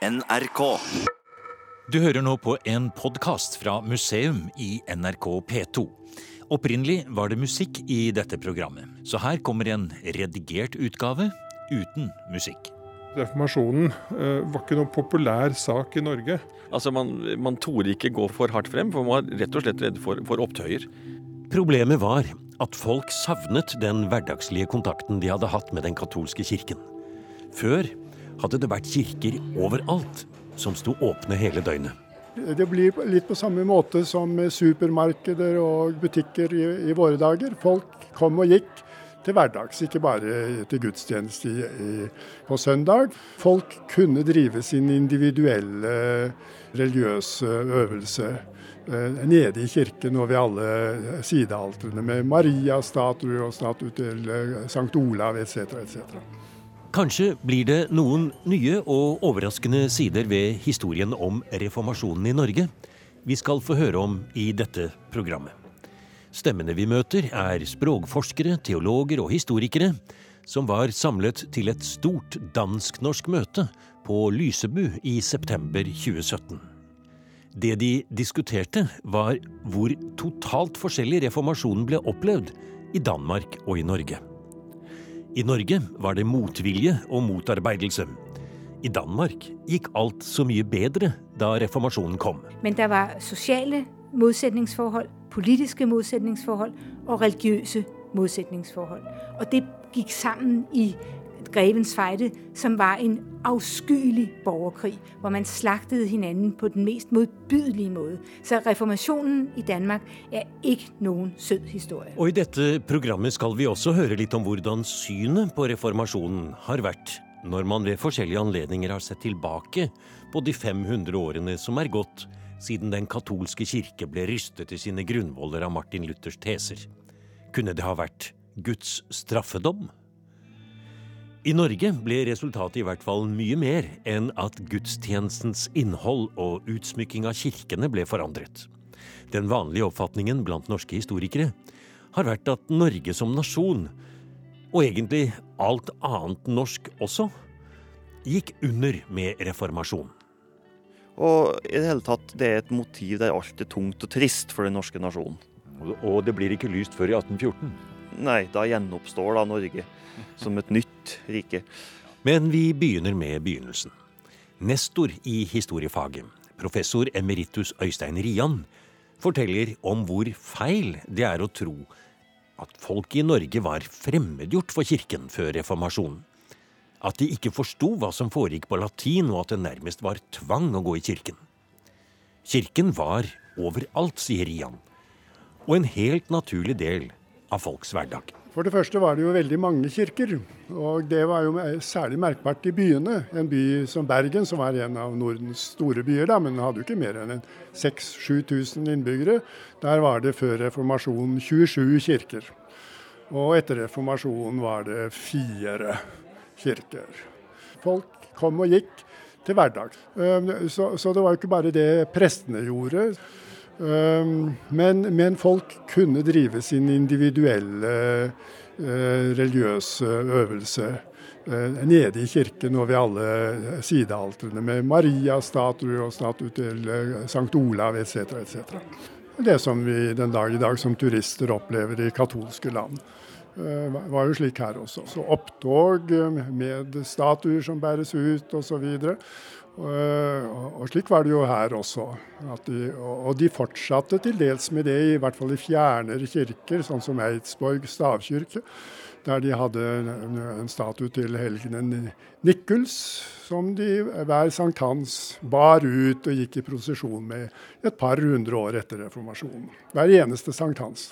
NRK. Du hører nå på en podkast fra museum i NRK P2. Opprinnelig var det musikk i dette programmet, så her kommer en redigert utgave uten musikk. Reformasjonen eh, var ikke noen populær sak i Norge. Altså, Man, man torde ikke gå for hardt frem, for man var rett og slett redd for, for opptøyer. Problemet var at folk savnet den hverdagslige kontakten de hadde hatt med den katolske kirken. Før hadde det vært kirker overalt som sto åpne hele døgnet. Det blir litt på samme måte som supermarkeder og butikker i, i våre dager. Folk kom og gikk til hverdags, ikke bare til gudstjeneste i, i, på søndag. Folk kunne drive sin individuelle religiøse øvelse eh, nede i kirken og ved alle sidealtrene med Maria-statuer og statuer til eh, Sankt Olav etc. etc. Kanskje blir det noen nye og overraskende sider ved historien om reformasjonen i Norge vi skal få høre om i dette programmet. Stemmene vi møter, er språkforskere, teologer og historikere som var samlet til et stort dansk-norsk møte på Lysebu i september 2017. Det de diskuterte, var hvor totalt forskjellig reformasjonen ble opplevd i Danmark og i Norge. I Norge var det motvilje og motarbeidelse. I Danmark gikk alt så mye bedre da reformasjonen kom. Men der var sosiale motsetningsforhold, politiske motsetningsforhold og religiøse motsetningsforhold. Og det gikk sammen i Grevens Fejde, som var en afskyelig borgerkrig, hvor man slagtede hinanden på den mest modbydelige måde. Så reformasjonen i Danmark er ikke noen sød historie. Og i dette programmet skal vi også høre litt om hvordan synet på reformasjonen har vært når man ved forskjellige anledninger har sett tilbake på de 500 årene som er gått siden den katolske kirke ble rystet i sine grunnvoller av Martin Luthers teser. Kunne det ha vært Guds straffedom? I Norge ble resultatet i hvert fall mye mer enn at gudstjenestens innhold og utsmykking av kirkene ble forandret. Den vanlige oppfatningen blant norske historikere har vært at Norge som nasjon, og egentlig alt annet norsk også, gikk under med reformasjon. Og i det hele tatt, det er et motiv der alt er tungt og trist for den norske nasjonen. Og det blir ikke lyst før i 1814. Nei, da gjenoppstår da Norge som et nytt rike. Men vi begynner med begynnelsen. Nestor i historiefaget, professor emeritus Øystein Rian, forteller om hvor feil det er å tro at folk i Norge var fremmedgjort for kirken før reformasjonen. At de ikke forsto hva som foregikk på latin, og at det nærmest var tvang å gå i kirken. Kirken var overalt, sier Rian, og en helt naturlig del av folks hverdag. For det første var det jo veldig mange kirker, og det var jo særlig merkbart i byene. En by som Bergen, som var en av Nordens store byer, da, men hadde jo ikke mer enn 6000-7000 innbyggere. Der var det før reformasjonen 27 kirker. Og etter reformasjonen var det fire kirker. Folk kom og gikk til hverdags. Så, så det var jo ikke bare det prestene gjorde. Men, men, folk kunne drive sin individuelle eh, religiøse øvelse eh, nede i kirken og ved alle sidealtrene med Maria-statuer og statue til eh, Sankt Olav etc. etc. Det som vi den dag i dag som turister opplever i katolske land. Var jo slik her også. Så opptog med statuer som bæres ut osv. Og slik var det jo her også. De, og de fortsatte til dels med det, i hvert fall i fjernere kirker, sånn som Eidsborg stavkirke. Der de hadde en statue til helgenen Nikuls, som de hver sankthans bar ut og gikk i prosesjon med et par hundre år etter reformasjonen. Hver eneste sankthans.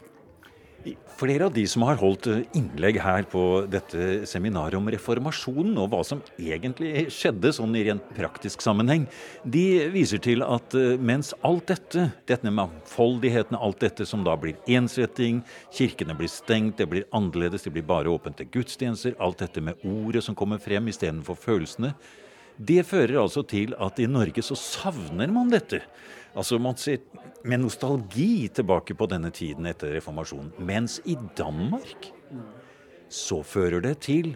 Flere av de som har holdt eh, innlegg her på dette seminaret om reformasjonen, og hva som egentlig skjedde sånn i rent praktisk sammenheng, de viser til at eh, mens alt dette, dette mangfoldigheten, alt dette som da blir ensretting, kirkene blir stengt, det blir annerledes, det blir bare åpent til gudstjenester, alt dette med ordet som kommer frem istedenfor følelsene, det fører altså til at i Norge så savner man dette. Altså Man ser med nostalgi tilbake på denne tiden etter reformasjonen. Mens i Danmark så fører det til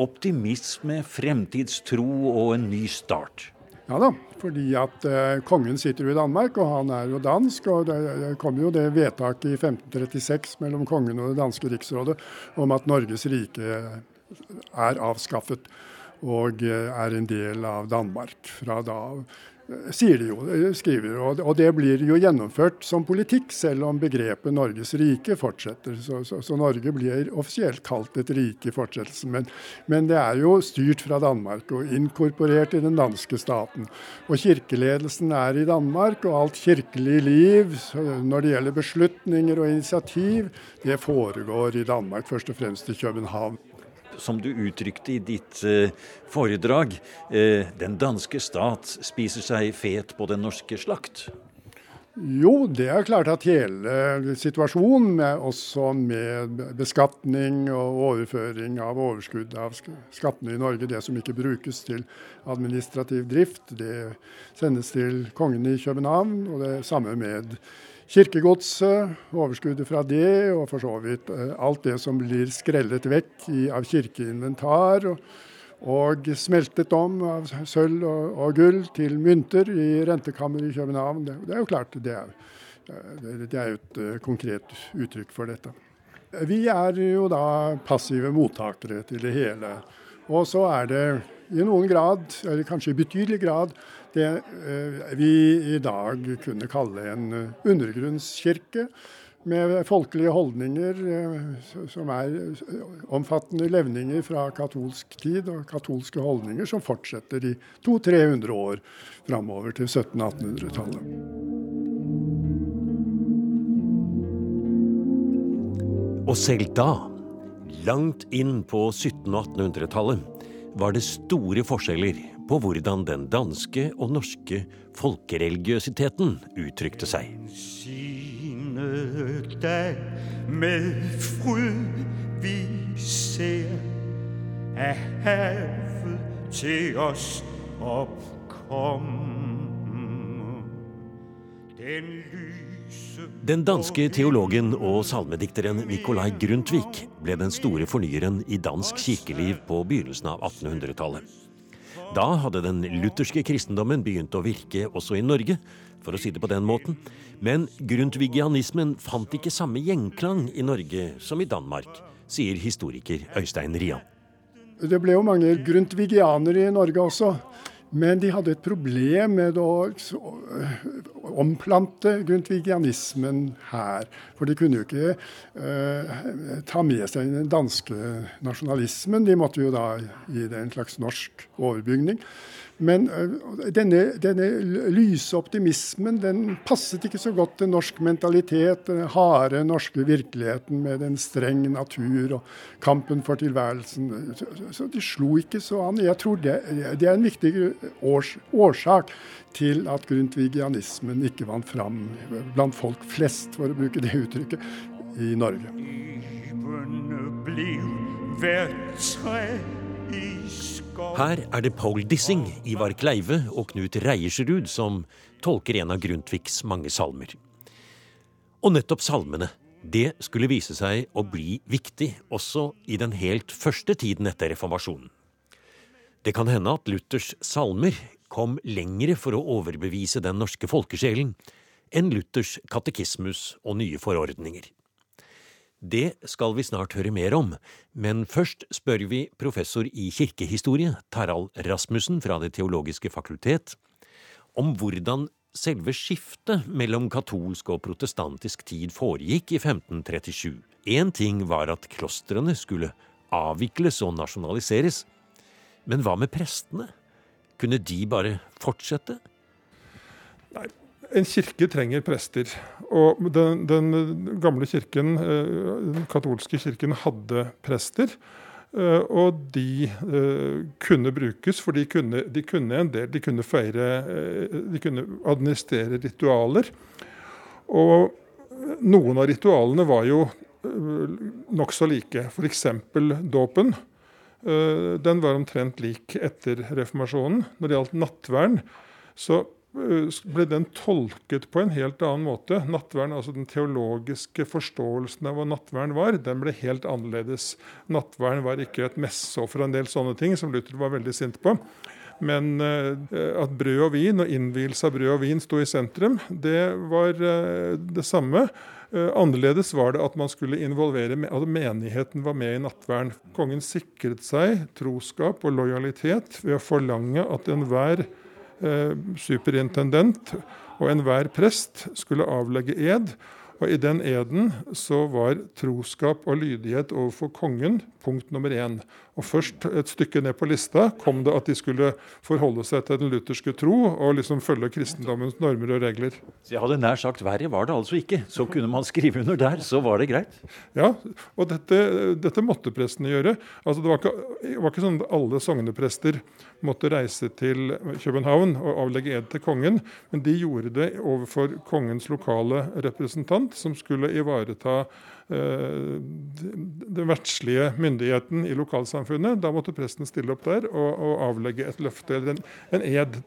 optimisme, fremtidstro og en ny start. Ja da, fordi at eh, kongen sitter jo i Danmark, og han er jo dansk. og Det kom jo det vedtaket i 1536 mellom kongen og det danske riksrådet om at Norges rike er avskaffet og eh, er en del av Danmark fra da av sier de jo, skriver og, og det blir jo gjennomført som politikk, selv om begrepet Norges rike fortsetter. Så, så, så Norge blir offisielt kalt et rike i fortsettelsen. Men, men, det er jo styrt fra Danmark og inkorporert i den danske staten. Og kirkeledelsen er i Danmark, og alt kirkelig liv når det gjelder beslutninger og initiativ, det foregår i Danmark, først og fremst i København som du uttrykte i ditt eh, foredrag, eh, den danske stat spiser seg fet på den norske slakt? Jo, det er klart at hele situasjonen, også med beskatning og overføring av overskudd av skattene i Norge, det som ikke brukes til administrativ drift, det sendes til kongen i København. Og det samme med kirkegodset, overskuddet fra det, og for så vidt eh, alt det som blir skrellet vekk i, av kirkeinventar. Og, og, smeltet om av sølv og, og, gull til mynter i rentekammeret i København. Det, det, er jo klart det er, det er et uh, konkret uttrykk for dette. Vi er jo da passive mottakere til det hele. Og så er det i noen grad, eller kanskje i betydelig grad, det eh, vi i dag kunne kalle en eh, undergrunnskirke. Med folkelige holdninger eh, som er omfattende levninger fra katolsk tid, og katolske holdninger som fortsetter i 200-300 år framover til 1700-1800-tallet. Og selv da, langt inn på 1700- og 1800-tallet, var det store forskjeller på hvordan den danske og norske folkereligiøsiteten uttrykte seg. med fryd vi ser er havet til oss oppkomme. Den den danske teologen og salmedikteren Nicolai Grundtvig ble den store fornyeren i dansk kirkeliv på begynnelsen av 1800-tallet. Da hadde den lutherske kristendommen begynt å virke også i Norge, for å si det på den måten. Men grundtvigianismen fant ikke samme gjenklang i Norge som i Danmark, sier historiker Øystein Rian. Det ble jo mange grundtvigianere i Norge også. Men de hadde et problem med å omplante grundtvigianismen her. For de kunne jo ikke uh, ta med seg den danske nasjonalismen. De måtte jo da gi det en slags norsk overbygning. Men uh, denne, denne, lyse optimismen den passet ikke så godt til norsk mentalitet. Den harde norske virkeligheten med den streng natur og kampen for tilværelsen. Så, så de slo ikke så an. Jeg tror det, det er en viktig års, årsak til at grundtvigianismen ikke vant fram blant folk flest, for å bruke det uttrykket, i Norge. Her er det Paul Dissing, Ivar Kleive og Knut Reiersrud som tolker en av Grundtvigs mange salmer. Og nettopp salmene, det skulle vise seg å bli viktig også i den helt første tiden etter reformasjonen. Det kan hende at Luthers salmer kom lengre for å overbevise den norske folkesjelen enn Luthers katekismus og nye forordninger. Det skal vi snart høre mer om, men først spør vi professor i kirkehistorie, Tarald Rasmussen fra Det teologiske fakultet, om hvordan selve skiftet mellom katolsk og protestantisk tid foregikk i 1537. Én ting var at klostrene skulle avvikles og nasjonaliseres, men hva med prestene? Kunne de bare fortsette? Nei, en kirke trenger prester. Og den, den gamle kirken, den eh, katolske kirken, hadde prester. Eh, og de uh, kunne brukes, for de kunne, de kunne, en del. De kunne feire De kunne administrere ritualer. Og noen av ritualene var jo nokså like. F.eks. dåpen. Eh, den var omtrent lik etter reformasjonen. Når det gjaldt nattvern, så eh, ble den tolket på en helt annen måte. Nattvern, altså Den teologiske forståelsen av hva nattvern var, den ble helt annerledes. Nattvern var ikke et messeoffer og en del sånne ting som Luther var veldig sint på. Men at brød og vin og innvielse av brød og vin sto i sentrum, det var det samme. Annerledes var det at man skulle involvere at menigheten var med i nattvern. Kongen sikret seg troskap og lojalitet ved å forlange at enhver superintendent og enhver prest skulle avlegge ed og I den eden så var troskap og lydighet overfor kongen punkt nummer én. Og Først et stykke ned på lista kom det at de skulle forholde seg til den lutherske tro og liksom følge kristendommens normer og regler. Så jeg hadde nær sagt verre var det altså ikke. Så kunne man skrive under der, så var det greit. Ja, og dette, dette måtte prestene gjøre. Altså Det var ikke, det var ikke sånn at alle sogneprester måtte reise til København og avlegge ed til kongen, men de gjorde det overfor kongens lokale representant, som skulle ivareta den verdslige myndigheten i lokalsamfunnet. Da måtte presten stille opp der og, og avlegge et løfte eller en, en ed.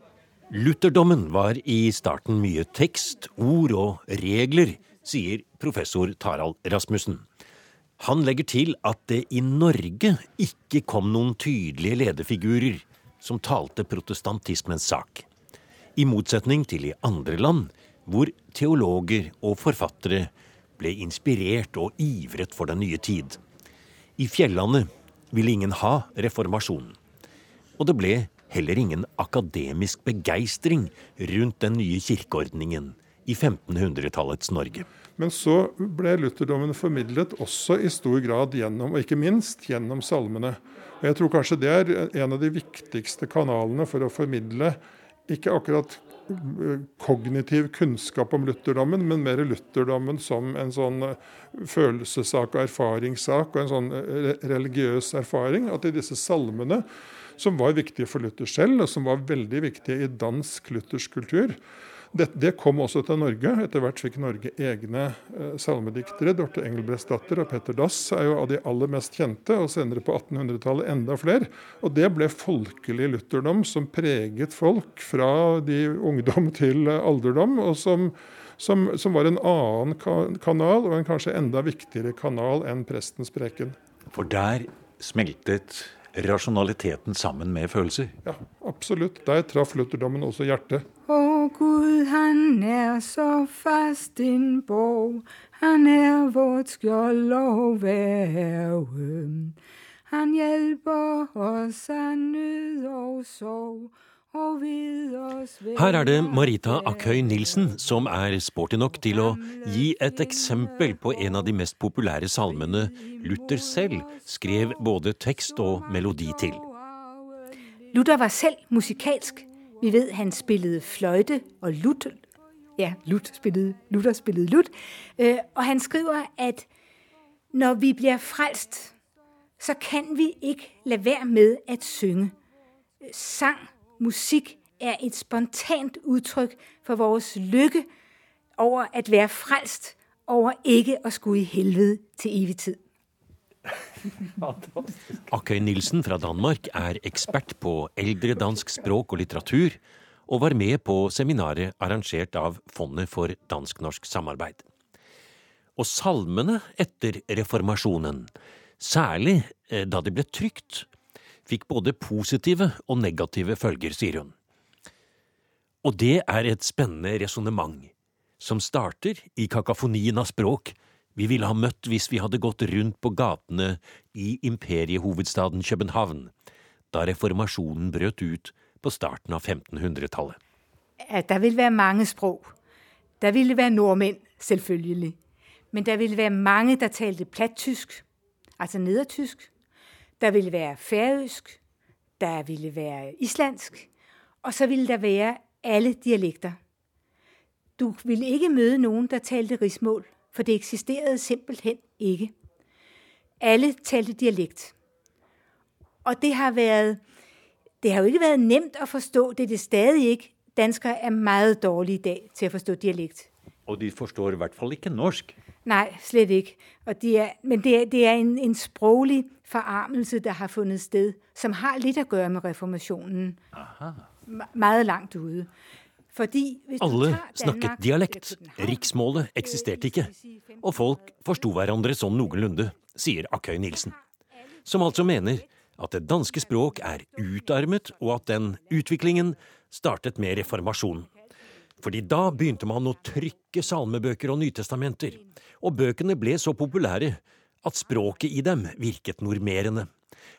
Lutherdommen var i starten mye tekst, ord og regler, sier professor Tarald Rasmussen. Han legger til at det i Norge ikke kom noen tydelige lederfigurer som talte protestantismens sak. I motsetning til i andre land, hvor teologer og forfattere ble inspirert og ivret for den nye tid. I fjellandet ville ingen ha reformasjonen. Og det ble heller ingen akademisk begeistring rundt den nye kirkeordningen i 1500-tallets Norge. Men så ble lutherdommen formidlet også i stor grad gjennom, og ikke minst gjennom salmene. Og Jeg tror kanskje det er en av de viktigste kanalene for å formidle ikke akkurat kognitiv kunnskap om lutherdommen, men mer lutherdommen som en sånn eh, følelsessak og erfaringssak og en sånn eh, religiøs erfaring. At i disse salmene, som var viktige for Luther selv, og som var veldig viktige i dansk luthersk kultur, det, det, kom også til Norge. Etter hvert fikk Norge egne eh, salmediktere. Dorte Engelbrektsdatter og Petter Dass er jo av de aller mest kjente, og senere på 1800-tallet enda flere. Og det ble folkelig lutherdom som preget folk fra de ungdom til alderdom, og som, som, som var en annen kanal, og en kanskje enda viktigere kanal enn prestens preken. For der smeltet rasjonaliteten sammen med følelser? Ja, absolutt. Der traff lutherdommen også hjertet. Å Gud, han er så fast en borg, han er vårt skjold og verve. Han hjelper oss av nød og sorg. Her er det Marita Akhøy Nilsen som er sporty nok til å gi et eksempel på en av de mest populære salmene Luther selv skrev både tekst og melodi til. Luther var selv musikalsk. Vi vet han spillede fløyte og lut. Ja, lut spillede, Luther spillede lut. Øh, og han skriver at når vi blir frelst, så kan vi ikke la være med å synge. Sang Musik er et spontant udtryk for vores lykke over at være frelst, over ikke at skulle i helvede til evig tid. Akøy Nilsen fra Danmark er ekspert på eldre dansk språk og litteratur, og var med på seminaret arrangert av Fondet for dansk-norsk samarbeid. Og salmene etter reformasjonen, særlig eh, da de ble trygt, fikk både positive og negative følger, sier hun. Og det er et spennende resonnement, som starter i kakofonien av språk vi ville ha møtt hvis vi hadde gått rundt på gatene i imperiehovedstaden København, da reformasjonen brøt ut på starten av 1500-tallet. Ja, der vil være mange språk. Der ville være nordmenn, selvfølgelig. Men der ville være mange der talte plattysk, altså nedertysk, der ville være færøsk, der ville være islandsk, og så ville der være alle dialekter. Du ville ikke møde noen der talte rigsmål, for det eksisterede simpelthen ikke. Alle talte dialekt. Og det har været det har jo ikke været nemt å forstå, det er det stadig ikke. Danskere er meget dårlige i dag til å forstå dialekt. Og de forstår i hvert fall ikke norsk. Nei, slett ikke. Er, men det er, det er en, en, sproglig forarmelse der har funnet sted, som har litt å gøre med reformasjonen. Aha. Meget langt ude. Fordi Alle snakket dialekt. Riksmålet eksisterte ikke. Og folk forsto hverandre sånn noenlunde, sier Akøy Nilsen. Som altså mener at det danske språk er utarmet, og at den utviklingen startet med reformasjonen. Fordi da begynte man å trykke salmebøker og nytestamenter, og bøkene ble så populære at språket i dem virket normerende.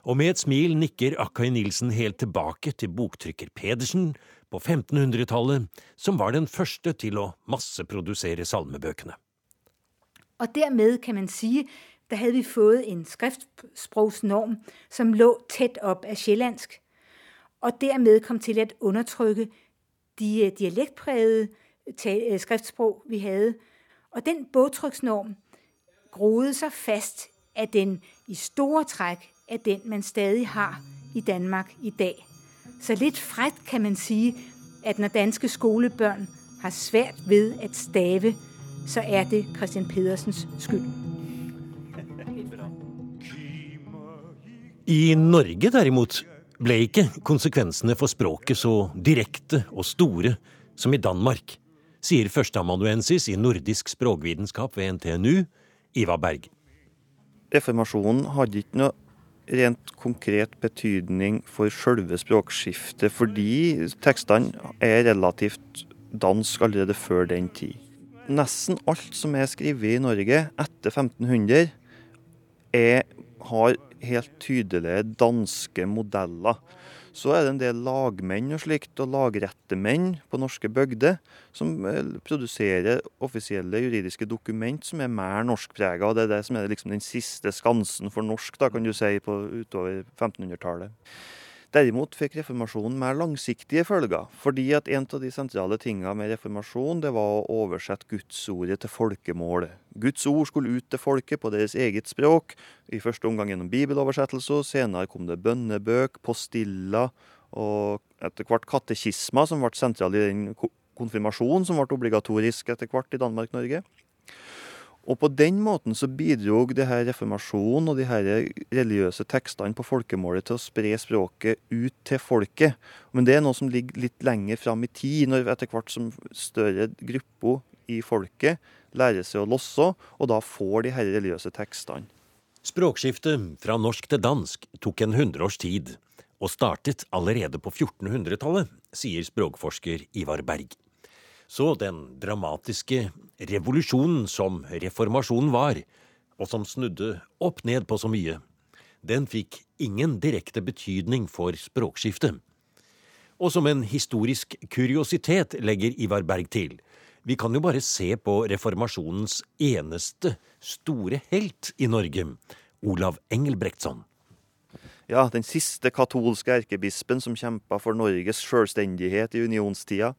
Og med et smil nikker Akkai Nilsen helt tilbake til boktrykker Pedersen på 1500-tallet, som var den første til å masseprodusere salmebøkene. Og dermed kan man si der hadde vi fått en skriftsprogsnorm, som lå tett opp av sjællandsk, og dermed kom til at undertrykke de øh, dialektprægede øh, skriftsprog, vi havde. Og den bogtryksnorm groede sig fast, af den i store træk af den, man stadig har i Danmark i dag. Så lidt frækt kan man sige, at når danske skolebørn har svært ved at stave, så er det Christian Pedersens skyld. I Norge derimot ble ikke konsekvensene for språket så direkte og store som i Danmark, sier førsteamanuensis i nordisk språkvitenskap ved NTNU, Ivar Berg. Reformasjonen hadde ikke noe rent konkret betydning for selve språkskiftet, fordi tekstene er relativt dansk allerede før den tid. Nesten alt som er skrevet i Norge etter 1500, er, har helt tydelige danske modeller. Så er det en del lagmenn og slikt, og lagrettemenn på norske bygder, som eh, produserer offisielle juridiske dokument som er mer norskprega. Det er det som er liksom den siste skansen for norsk, da, kan du si, på, utover 1500-tallet. Derimot fikk reformasjonen mer langsiktige følger, fordi at en av de sentrale tingene med reformasjon det var å oversette Gudsordet til folkemål. Guds ord skulle ut til folket på deres eget språk, i første omgang gjennom bibeloversettelser, senere kom det bønnebøk, postiller og etter hvert katekisma, som ble sentral i den konfirmasjonen som ble obligatorisk etter hvert i Danmark-Norge. Og på den måten så bidro det her reformasjonen og de her religiøse tekstene på folkemålet til å spre språket ut til folket. Men det er noe som ligger litt lenger fram i tid, når etter hvert som større grupper i folket lærer seg å losse, og da får de her religiøse tekstene. Språkskiftet fra norsk til dansk tok en hundreårs tid, og startet allerede på 1400-tallet, sier språkforsker Ivar Berg. Så den dramatiske revolusjonen som reformasjonen var, og som snudde opp ned på så mye, den fikk ingen direkte betydning for språkskiftet. Og som en historisk kuriositet legger Ivar Berg til, vi kan jo bare se på reformasjonens eneste store helt i Norge, Olav Engelbrektsson. Ja, den siste katolske erkebispen som kjempa for Norges sjølstendighet i unionstida.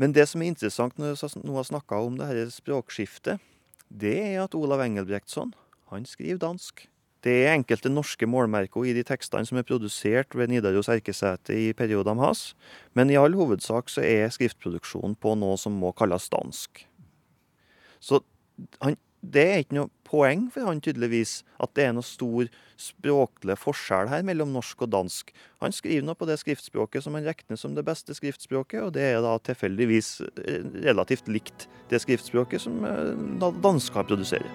Men det som er interessant når vi nå har snakka om det her språkskiftet, det er at Olav Engelbrektsson han skriver dansk. Det er enkelte norske målmerker i de tekstene som er produsert ved Nidaros erkesete i periodene hans, men i all hovedsak så er skriftproduksjonen på noe som må kalles dansk. Så han det er ikke noe poeng for han tydeligvis at det er noe stor språklig forskjell her mellom norsk og dansk. Han skriver nå på det skriftspråket som han regner som det beste skriftspråket, og det er da tilfeldigvis eh, relativt likt det skriftspråket som eh, dansker produserer.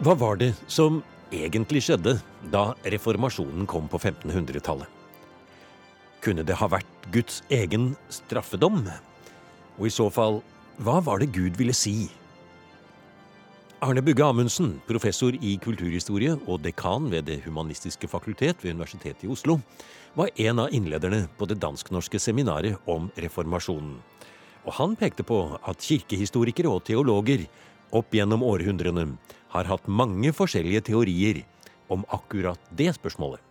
Hva var det som egentlig skjedde da reformasjonen kom på 1500-tallet? Kunne det ha vært Guds egen straffedom og i så fall, hva var det Gud ville si? Arne Bugge Amundsen, professor i kulturhistorie og dekan ved Det humanistiske fakultet ved Universitetet i Oslo, var en av innlederne på det dansk-norske seminaret om reformasjonen. Og han pekte på at kirkehistorikere og teologer opp gjennom århundrene har hatt mange forskjellige teorier om akkurat det spørsmålet.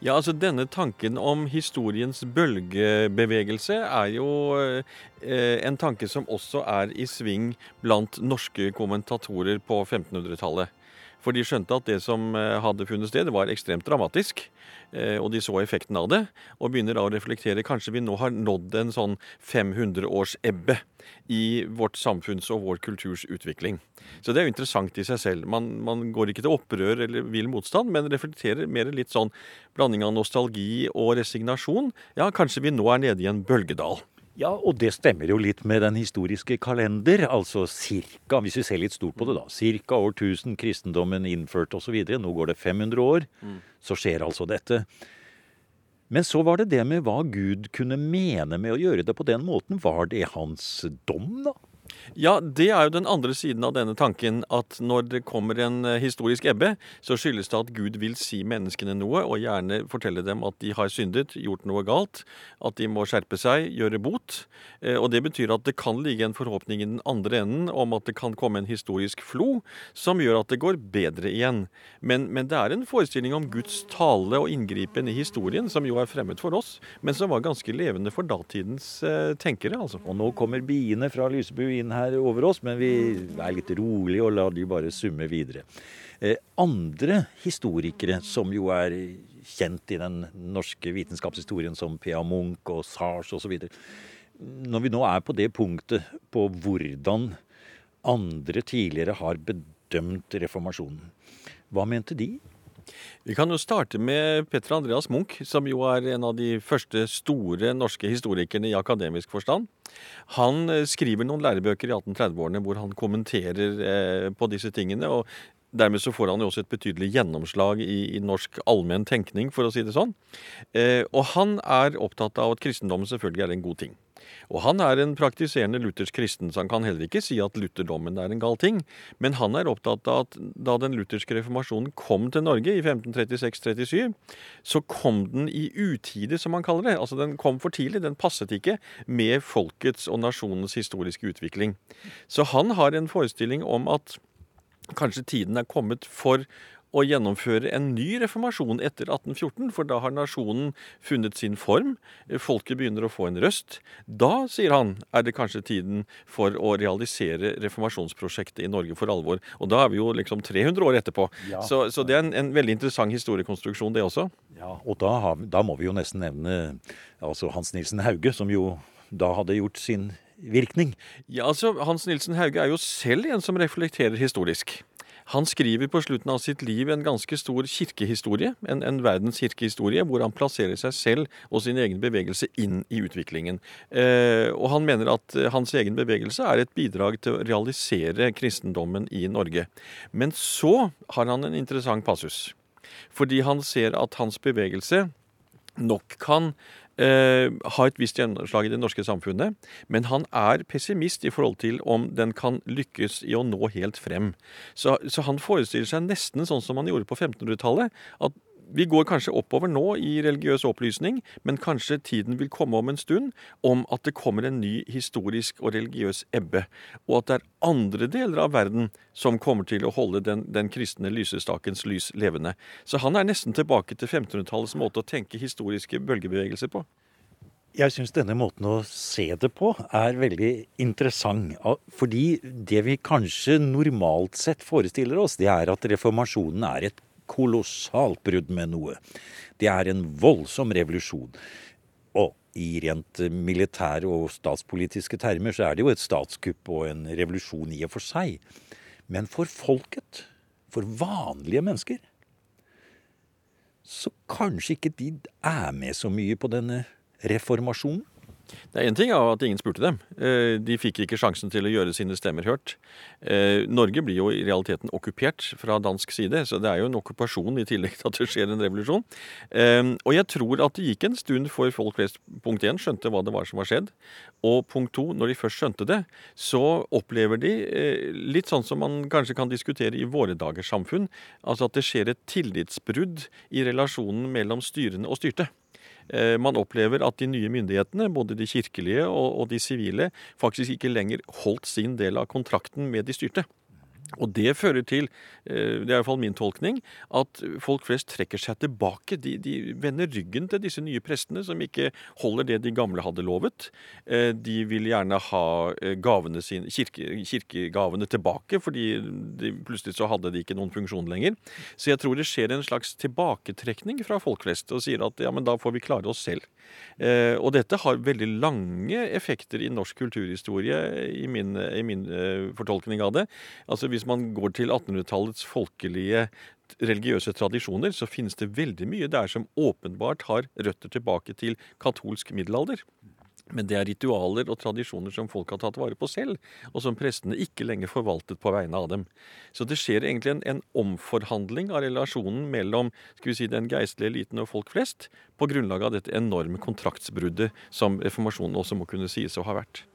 Ja, altså Denne tanken om historiens bølgebevegelse er jo eh, en tanke som også er i sving blant norske kommentatorer på 1500-tallet. For de skjønte at det som eh, hadde funnet sted, var ekstremt dramatisk. Eh, og de så effekten av det, og begynner da å reflektere. Kanskje vi nå har nådd en sånn 500-års-ebbe i vårt samfunns og vår kulturs utvikling. Så det er jo interessant i seg selv. Man, man, går ikke til opprør eller vill motstand, men reflekterer mer litt sånn blanding av nostalgi og resignasjon. Ja, kanskje vi nå er nede i en bølgedal. Ja, og det stemmer jo litt med den historiske kalender. Altså cirka, hvis vi ser litt stort på det, da. Cirka år 1000, kristendommen innført osv. Nå går det 500 år. Så skjer altså dette. Men så var det det med hva Gud kunne mene med å gjøre det på den måten. Var det hans dom, da? Ja, det er jo den andre siden av denne tanken. At når det kommer en eh, historisk ebbe, så skyldes det at Gud vil si menneskene noe, og gjerne fortelle dem at de har syndet, gjort noe galt, at de må skjerpe seg, gjøre bot. Eh, og det betyr at det kan ligge en forhåpning i den andre enden om at det kan komme en historisk flo som gjør at det går bedre igjen. Men, men det er en forestilling om Guds tale og inngripen i historien som jo er fremmed for oss, men som var ganske levende for datidens eh, tenkere, altså. Og nå kommer biene fra Lysebu inn her over oss, men vi er litt rolige og lar de bare summe videre. Eh, andre historikere som jo er kjent i den norske vitenskapshistorien som P.A. Munch og Sars osv. Når vi nå er på det punktet på hvordan andre tidligere har bedømt reformasjonen, hva mente de? Vi kan jo starte med Petter Andreas Munch, som jo er en av de første store norske historikerne i akademisk forstand. Han eh, skriver noen lærebøker i 1830-årene hvor han kommenterer eh, på disse tingene. og Dermed så får han jo også et betydelig gjennomslag i, i norsk allmenn tenkning, for å si det sånn. Eh, og han er opptatt av at kristendommen selvfølgelig er en god ting. Og han er en praktiserende luthersk kristen, så han kan heller ikke si at lutherdommen er en gal ting. Men han er opptatt av at da den lutherske reformasjonen kom til Norge i 1536-37, så kom den i utide, som han kaller det. Altså den kom for tidlig, den passet ikke med folkets og nasjonens historiske utvikling. Så han har en forestilling om at kanskje tiden er kommet for å gjennomføre en ny reformasjon etter 1814, for da har nasjonen funnet sin form. Folket begynner å få en røst. Da, sier han, er det kanskje tiden for å realisere reformasjonsprosjektet i Norge for alvor. Og da er vi jo liksom 300 år etterpå. Ja. Så, så, det er en, en, veldig interessant historiekonstruksjon, det også. Ja, og da, har, da må vi jo nesten nevne altså Hans Nilsen Hauge, som jo da hadde gjort sin virkning. Ja, altså Hans Nilsen Hauge er jo selv en som reflekterer historisk. Han skriver på slutten av sitt liv en ganske stor kirkehistorie, en, en verdens kirkehistorie, hvor han plasserer seg selv og sin egen bevegelse inn i utviklingen. Eh, og han mener at eh, hans egen bevegelse er et bidrag til å realisere kristendommen i Norge. Men så har han en interessant passus. Fordi han ser at hans bevegelse nok kan eh, ha et visst gjennomslag i det norske samfunnet, men han er pessimist i forhold til om den kan lykkes i å nå helt frem. Så, så han forestiller seg nesten sånn som han gjorde på 1500-tallet, at vi går kanskje oppover nå i religiøs opplysning, men kanskje tiden vil komme om en stund om at det kommer en ny historisk og religiøs ebbe, og at det er andre deler av verden som kommer til å holde den, den kristne lysestakens lys levende. Så han er nesten tilbake til 1500-tallets måte å tenke historiske bølgebevegelser på. Jeg syns denne måten å se det på er veldig interessant. Fordi det vi kanskje normalt sett forestiller oss, det er at reformasjonen er et kolossalt brudd med noe. Det er en voldsom revolusjon. Og i rent militære og statspolitiske termer så er det jo et statskupp og en revolusjon i og for seg. Men for folket, for vanlige mennesker, så kanskje ikke de er med så mye på denne reformasjonen. Det er Én ting at ingen spurte dem. Eh, de fikk ikke sjansen til å gjøre sine stemmer hørt. Eh, Norge blir jo i realiteten okkupert fra dansk side, så det er jo en okkupasjon i tillegg til at det skjer en revolusjon. Eh, og jeg tror at det gikk en stund før folk flest punkt én skjønte hva det var som var skjedd. Og punkt to, når de først skjønte det, så opplever de litt sånn som man kanskje kan diskutere i våre dagers samfunn, altså at det skjer et tillitsbrudd i relasjonen mellom styrende og styrte. Eh, man opplever at de nye myndighetene, både de kirkelige og de sivile, faktisk ikke lenger holdt sin del av kontrakten med de styrte. Og det fører til, eh, det er iallfall min tolkning, at folk flest trekker seg tilbake. De, de, vender ryggen til disse nye prestene, som ikke holder det de gamle hadde lovet. Eh, de vil gjerne ha eh, gavene sine, kirke, kirkegavene tilbake, fordi de, plutselig så hadde de ikke noen funksjon lenger. Så jeg tror det skjer en slags tilbaketrekning fra folk flest, og sier at ja, men da får vi klare oss selv. Og dette har veldig lange effekter i norsk kulturhistorie, i min, i min fortolkning av det. Altså hvis man går til 1800-tallets folkelige religiøse tradisjoner, så finnes det veldig mye der som åpenbart har røtter tilbake til katolsk middelalder. Men det er ritualer og tradisjoner som folk har tatt vare på selv, og som prestene ikke lenger forvaltet på vegne av dem. Så det skjer egentlig en, en omforhandling av relasjonen mellom skal vi si, den geistlige eliten og folk flest, på grunnlag av dette enorme kontraktsbruddet som reformasjonen også må kunne sies å ha vært.